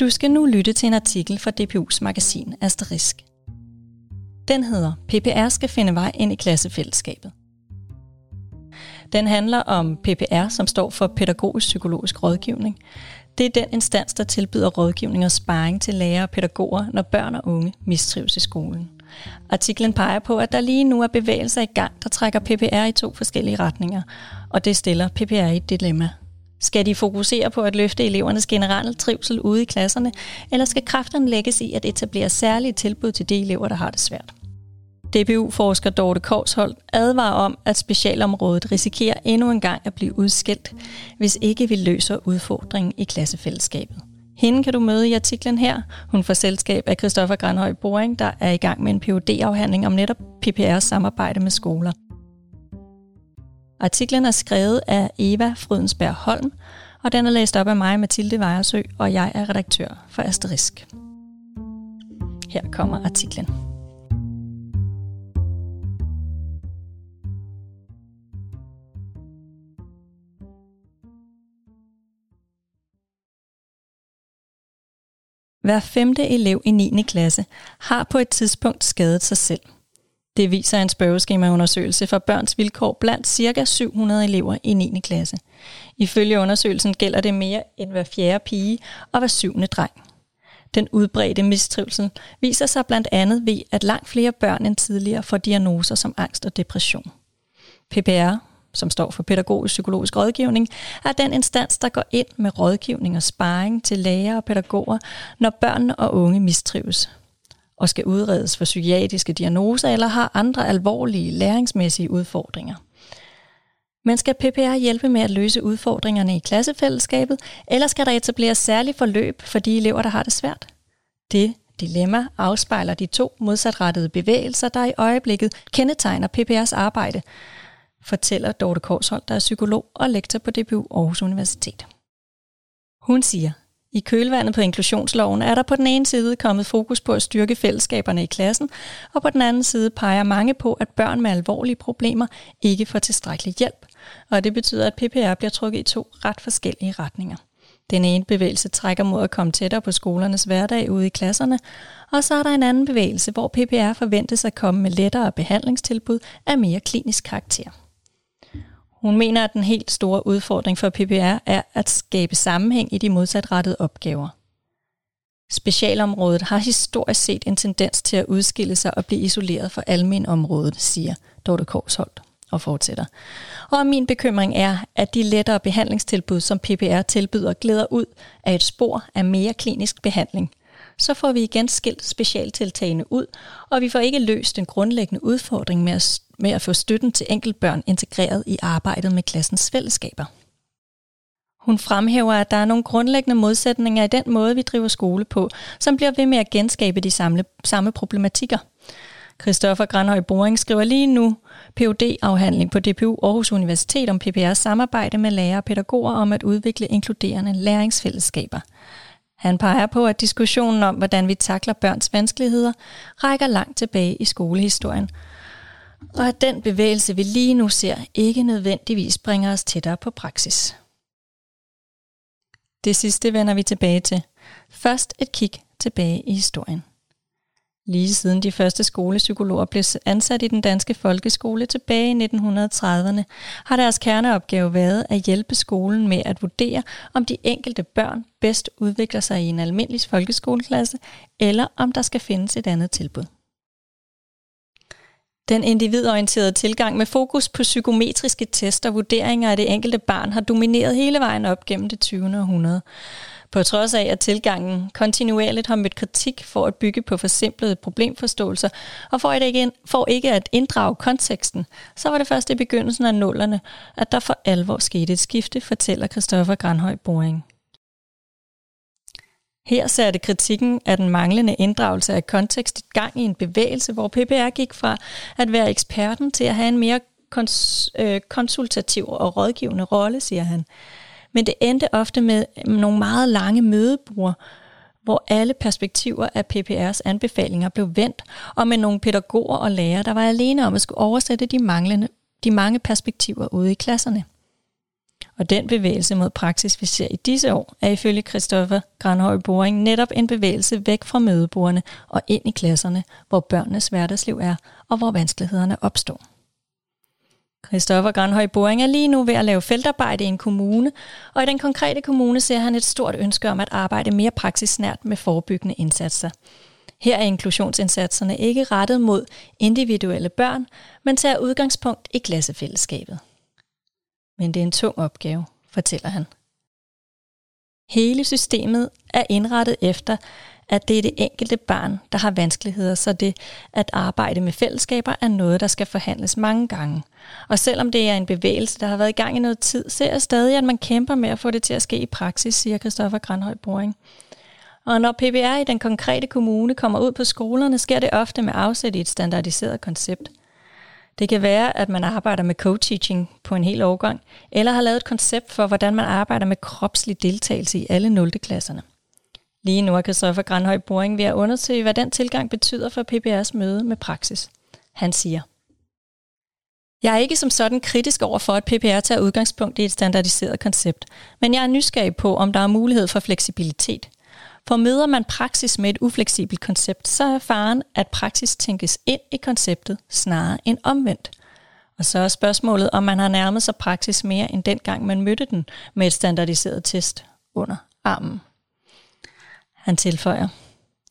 Du skal nu lytte til en artikel fra DPU's magasin Asterisk. Den hedder PPR skal finde vej ind i klassefællesskabet. Den handler om PPR, som står for Pædagogisk Psykologisk Rådgivning. Det er den instans, der tilbyder rådgivning og sparring til lærere og pædagoger, når børn og unge mistrives i skolen. Artiklen peger på, at der lige nu er bevægelser i gang, der trækker PPR i to forskellige retninger, og det stiller PPR i et dilemma. Skal de fokusere på at løfte elevernes generelle trivsel ude i klasserne, eller skal kræfterne lægges i at etablere særlige tilbud til de elever, der har det svært? DBU-forsker Dorte Korshold advarer om, at specialområdet risikerer endnu en gang at blive udskilt, hvis ikke vi løser udfordringen i klassefællesskabet. Hende kan du møde i artiklen her. Hun får selskab af Christoffer Granhøj Boring, der er i gang med en phd afhandling om netop PPR's samarbejde med skoler. Artiklen er skrevet af Eva Frydensberg Holm, og den er læst op af mig, Mathilde Vejersø, og jeg er redaktør for Asterisk. Her kommer artiklen. Hver femte elev i 9. klasse har på et tidspunkt skadet sig selv. Det viser en spørgeskemaundersøgelse for børns vilkår blandt ca. 700 elever i 9. klasse. Ifølge undersøgelsen gælder det mere end hver fjerde pige og hver syvende dreng. Den udbredte mistrivsel viser sig blandt andet ved, at langt flere børn end tidligere får diagnoser som angst og depression. PPR, som står for Pædagogisk Psykologisk Rådgivning, er den instans, der går ind med rådgivning og sparring til lærere og pædagoger, når børn og unge mistrives og skal udredes for psykiatriske diagnoser eller har andre alvorlige læringsmæssige udfordringer. Men skal PPR hjælpe med at løse udfordringerne i klassefællesskabet, eller skal der etableres særlige forløb for de elever, der har det svært? Det dilemma afspejler de to modsatrettede bevægelser, der i øjeblikket kendetegner PPR's arbejde, fortæller Dorte Korshold, der er psykolog og lektor på DPU Aarhus Universitet. Hun siger, i kølvandet på inklusionsloven er der på den ene side kommet fokus på at styrke fællesskaberne i klassen, og på den anden side peger mange på, at børn med alvorlige problemer ikke får tilstrækkelig hjælp, og det betyder, at PPR bliver trukket i to ret forskellige retninger. Den ene bevægelse trækker mod at komme tættere på skolernes hverdag ude i klasserne, og så er der en anden bevægelse, hvor PPR forventes at komme med lettere behandlingstilbud af mere klinisk karakter. Hun mener, at den helt store udfordring for PPR er at skabe sammenhæng i de modsatrettede opgaver. Specialområdet har historisk set en tendens til at udskille sig og blive isoleret fra almenområdet, siger Dorte Korsholt og fortsætter. Og min bekymring er, at de lettere behandlingstilbud, som PPR tilbyder, glæder ud af et spor af mere klinisk behandling. Så får vi igen skilt specialtiltagene ud, og vi får ikke løst den grundlæggende udfordring med at med at få støtten til enkeltbørn integreret i arbejdet med klassens fællesskaber. Hun fremhæver, at der er nogle grundlæggende modsætninger i den måde, vi driver skole på, som bliver ved med at genskabe de samme, samme problematikker. Christoffer Granhøj Boring skriver lige nu phd afhandling på DPU Aarhus Universitet om PPR's samarbejde med lærere og pædagoger om at udvikle inkluderende læringsfællesskaber. Han peger på, at diskussionen om, hvordan vi takler børns vanskeligheder, rækker langt tilbage i skolehistorien, og at den bevægelse, vi lige nu ser, ikke nødvendigvis bringer os tættere på praksis. Det sidste vender vi tilbage til. Først et kig tilbage i historien. Lige siden de første skolepsykologer blev ansat i den danske folkeskole tilbage i 1930'erne, har deres kerneopgave været at hjælpe skolen med at vurdere, om de enkelte børn bedst udvikler sig i en almindelig folkeskoleklasse, eller om der skal findes et andet tilbud. Den individorienterede tilgang med fokus på psykometriske tester og vurderinger af det enkelte barn har domineret hele vejen op gennem det 20. århundrede. På trods af, at tilgangen kontinuerligt har mødt kritik for at bygge på forsimplede problemforståelser, og for, at ikke, for ikke at inddrage konteksten, så var det først i begyndelsen af nullerne, at der for alvor skete et skifte, fortæller Christoffer Granhøj Boring. Her satte kritikken af den manglende inddragelse af kontekst i gang i en bevægelse, hvor PPR gik fra at være eksperten til at have en mere kons- øh, konsultativ og rådgivende rolle, siger han. Men det endte ofte med mm, nogle meget lange mødebord, hvor alle perspektiver af PPR's anbefalinger blev vendt, og med nogle pædagoger og lærere, der var alene om at skulle oversætte de, manglende, de mange perspektiver ude i klasserne. Og den bevægelse mod praksis, vi ser i disse år, er ifølge Christoffer Granhøj Boring netop en bevægelse væk fra mødebordene og ind i klasserne, hvor børnenes hverdagsliv er, og hvor vanskelighederne opstår. Christoffer Granhøj Boring er lige nu ved at lave feltarbejde i en kommune, og i den konkrete kommune ser han et stort ønske om at arbejde mere praksisnært med forebyggende indsatser. Her er inklusionsindsatserne ikke rettet mod individuelle børn, men tager udgangspunkt i klassefællesskabet. Men det er en tung opgave, fortæller han. Hele systemet er indrettet efter, at det er det enkelte barn, der har vanskeligheder, så det at arbejde med fællesskaber er noget, der skal forhandles mange gange. Og selvom det er en bevægelse, der har været i gang i noget tid, ser jeg stadig, at man kæmper med at få det til at ske i praksis, siger Christoffer Granhøj Boring. Og når PBR i den konkrete kommune kommer ud på skolerne, sker det ofte med afsæt i et standardiseret koncept. Det kan være, at man arbejder med co-teaching på en hel årgang, eller har lavet et koncept for, hvordan man arbejder med kropslig deltagelse i alle 0. klasserne. Lige nu er Christoffer Granhøj Boring ved at undersøge, hvad den tilgang betyder for PBR's møde med praksis. Han siger, jeg er ikke som sådan kritisk over for, at PPR tager udgangspunkt i et standardiseret koncept, men jeg er nysgerrig på, om der er mulighed for fleksibilitet. For møder man praksis med et ufleksibelt koncept, så er faren, at praksis tænkes ind i konceptet snarere end omvendt. Og så er spørgsmålet, om man har nærmet sig praksis mere end dengang man mødte den med et standardiseret test under armen. Han tilføjer.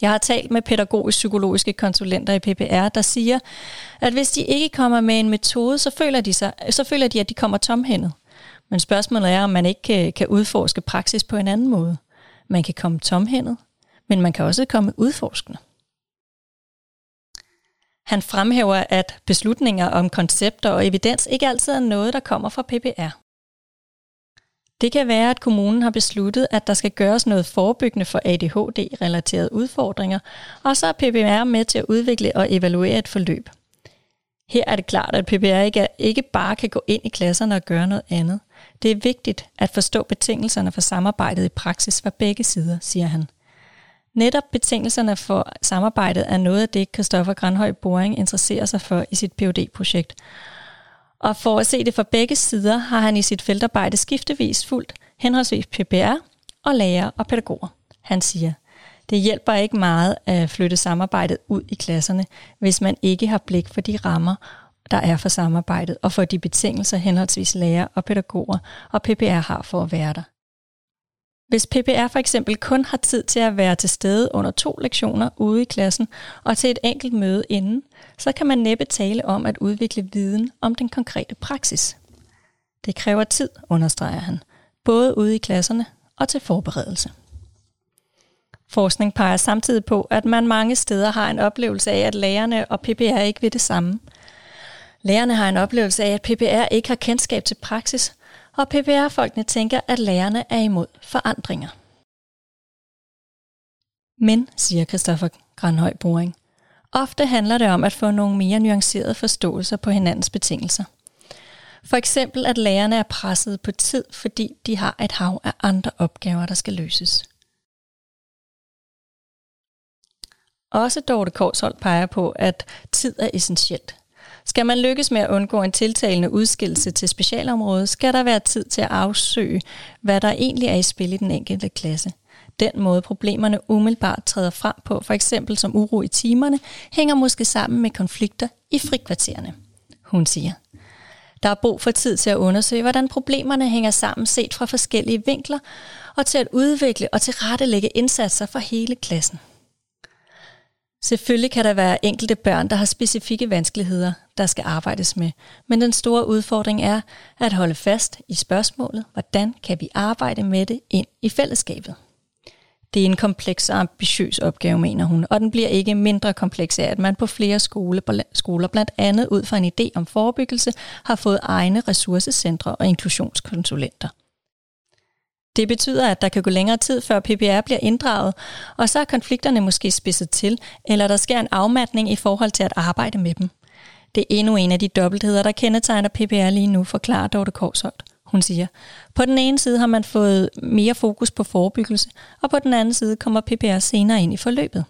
Jeg har talt med pædagogisk-psykologiske konsulenter i PPR, der siger, at hvis de ikke kommer med en metode, så føler de, sig, så føler de at de kommer tomhændet. Men spørgsmålet er, om man ikke kan, kan udforske praksis på en anden måde. Man kan komme tomhændet, men man kan også komme udforskende. Han fremhæver, at beslutninger om koncepter og evidens ikke altid er noget, der kommer fra PPR. Det kan være, at kommunen har besluttet, at der skal gøres noget forebyggende for ADHD-relaterede udfordringer, og så er PPR med til at udvikle og evaluere et forløb. Her er det klart, at PPR ikke, ikke bare kan gå ind i klasserne og gøre noget andet. Det er vigtigt at forstå betingelserne for samarbejdet i praksis fra begge sider, siger han. Netop betingelserne for samarbejdet er noget af det, Christoffer Granhøj Boring interesserer sig for i sit phd projekt og for at se det fra begge sider, har han i sit feltarbejde skiftevis fulgt henholdsvis PPR og lærer og pædagoger. Han siger, det hjælper ikke meget at flytte samarbejdet ud i klasserne, hvis man ikke har blik for de rammer, der er for samarbejdet, og for de betingelser henholdsvis lærer og pædagoger og PPR har for at være der. Hvis PPR for eksempel kun har tid til at være til stede under to lektioner ude i klassen og til et enkelt møde inden, så kan man næppe tale om at udvikle viden om den konkrete praksis. Det kræver tid, understreger han, både ude i klasserne og til forberedelse. Forskning peger samtidig på, at man mange steder har en oplevelse af, at lærerne og PPR ikke vil det samme. Lærerne har en oplevelse af, at PPR ikke har kendskab til praksis, og PPR-folkene tænker, at lærerne er imod forandringer. Men, siger Christoffer Granhøj Boring, ofte handler det om at få nogle mere nuancerede forståelser på hinandens betingelser. For eksempel, at lærerne er presset på tid, fordi de har et hav af andre opgaver, der skal løses. Også Dorte Korshold peger på, at tid er essentielt. Skal man lykkes med at undgå en tiltalende udskillelse til specialområdet, skal der være tid til at afsøge, hvad der egentlig er i spil i den enkelte klasse. Den måde problemerne umiddelbart træder frem på, for eksempel som uro i timerne, hænger måske sammen med konflikter i frikvartererne. Hun siger, der er brug for tid til at undersøge, hvordan problemerne hænger sammen set fra forskellige vinkler, og til at udvikle og tilrettelægge indsatser for hele klassen. Selvfølgelig kan der være enkelte børn, der har specifikke vanskeligheder, der skal arbejdes med, men den store udfordring er at holde fast i spørgsmålet, hvordan kan vi arbejde med det ind i fællesskabet. Det er en kompleks og ambitiøs opgave, mener hun, og den bliver ikke mindre kompleks af, at man på flere skoler, blandt andet ud fra en idé om forebyggelse, har fået egne ressourcecentre og inklusionskonsulenter. Det betyder, at der kan gå længere tid, før PPR bliver inddraget, og så er konflikterne måske spidset til, eller der sker en afmatning i forhold til at arbejde med dem. Det er endnu en af de dobbeltheder, der kendetegner PPR lige nu, forklarer Dorte Korsholt. Hun siger, på den ene side har man fået mere fokus på forebyggelse, og på den anden side kommer PPR senere ind i forløbet.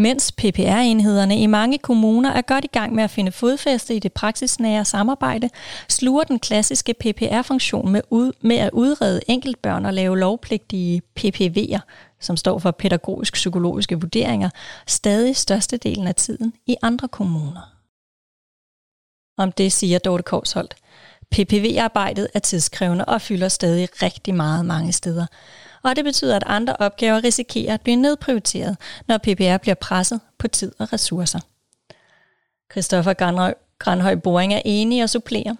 Mens PPR-enhederne i mange kommuner er godt i gang med at finde fodfæste i det praksisnære samarbejde, sluger den klassiske PPR-funktion med, ud, med at udrede enkeltbørn og lave lovpligtige PPV'er, som står for pædagogisk-psykologiske vurderinger, stadig størstedelen af tiden i andre kommuner. Om det siger Dorte Korsholdt. PPV-arbejdet er tidskrævende og fylder stadig rigtig meget mange steder. Og det betyder, at andre opgaver risikerer at blive nedprioriteret, når PPR bliver presset på tid og ressourcer. Christoffer Granhøj, Granhøj Boring er enig og supplerer.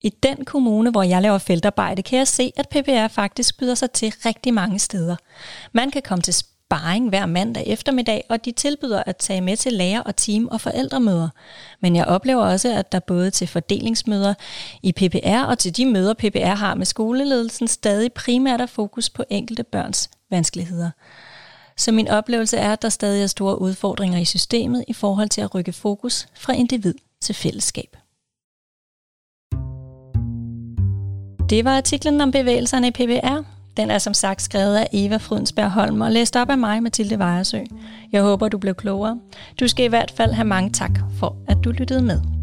I den kommune, hvor jeg laver feltarbejde, kan jeg se, at PPR faktisk byder sig til rigtig mange steder. Man kan komme til sparring hver mandag eftermiddag, og de tilbyder at tage med til lærer- og team- og forældremøder. Men jeg oplever også, at der både til fordelingsmøder i PPR og til de møder, PPR har med skoleledelsen, stadig primært er fokus på enkelte børns vanskeligheder. Så min oplevelse er, at der stadig er store udfordringer i systemet i forhold til at rykke fokus fra individ til fællesskab. Det var artiklen om bevægelserne i PPR. Den er som sagt skrevet af Eva Frydensberg Holm og læst op af mig, Mathilde Vejersø. Jeg håber, du blev klogere. Du skal i hvert fald have mange tak for, at du lyttede med.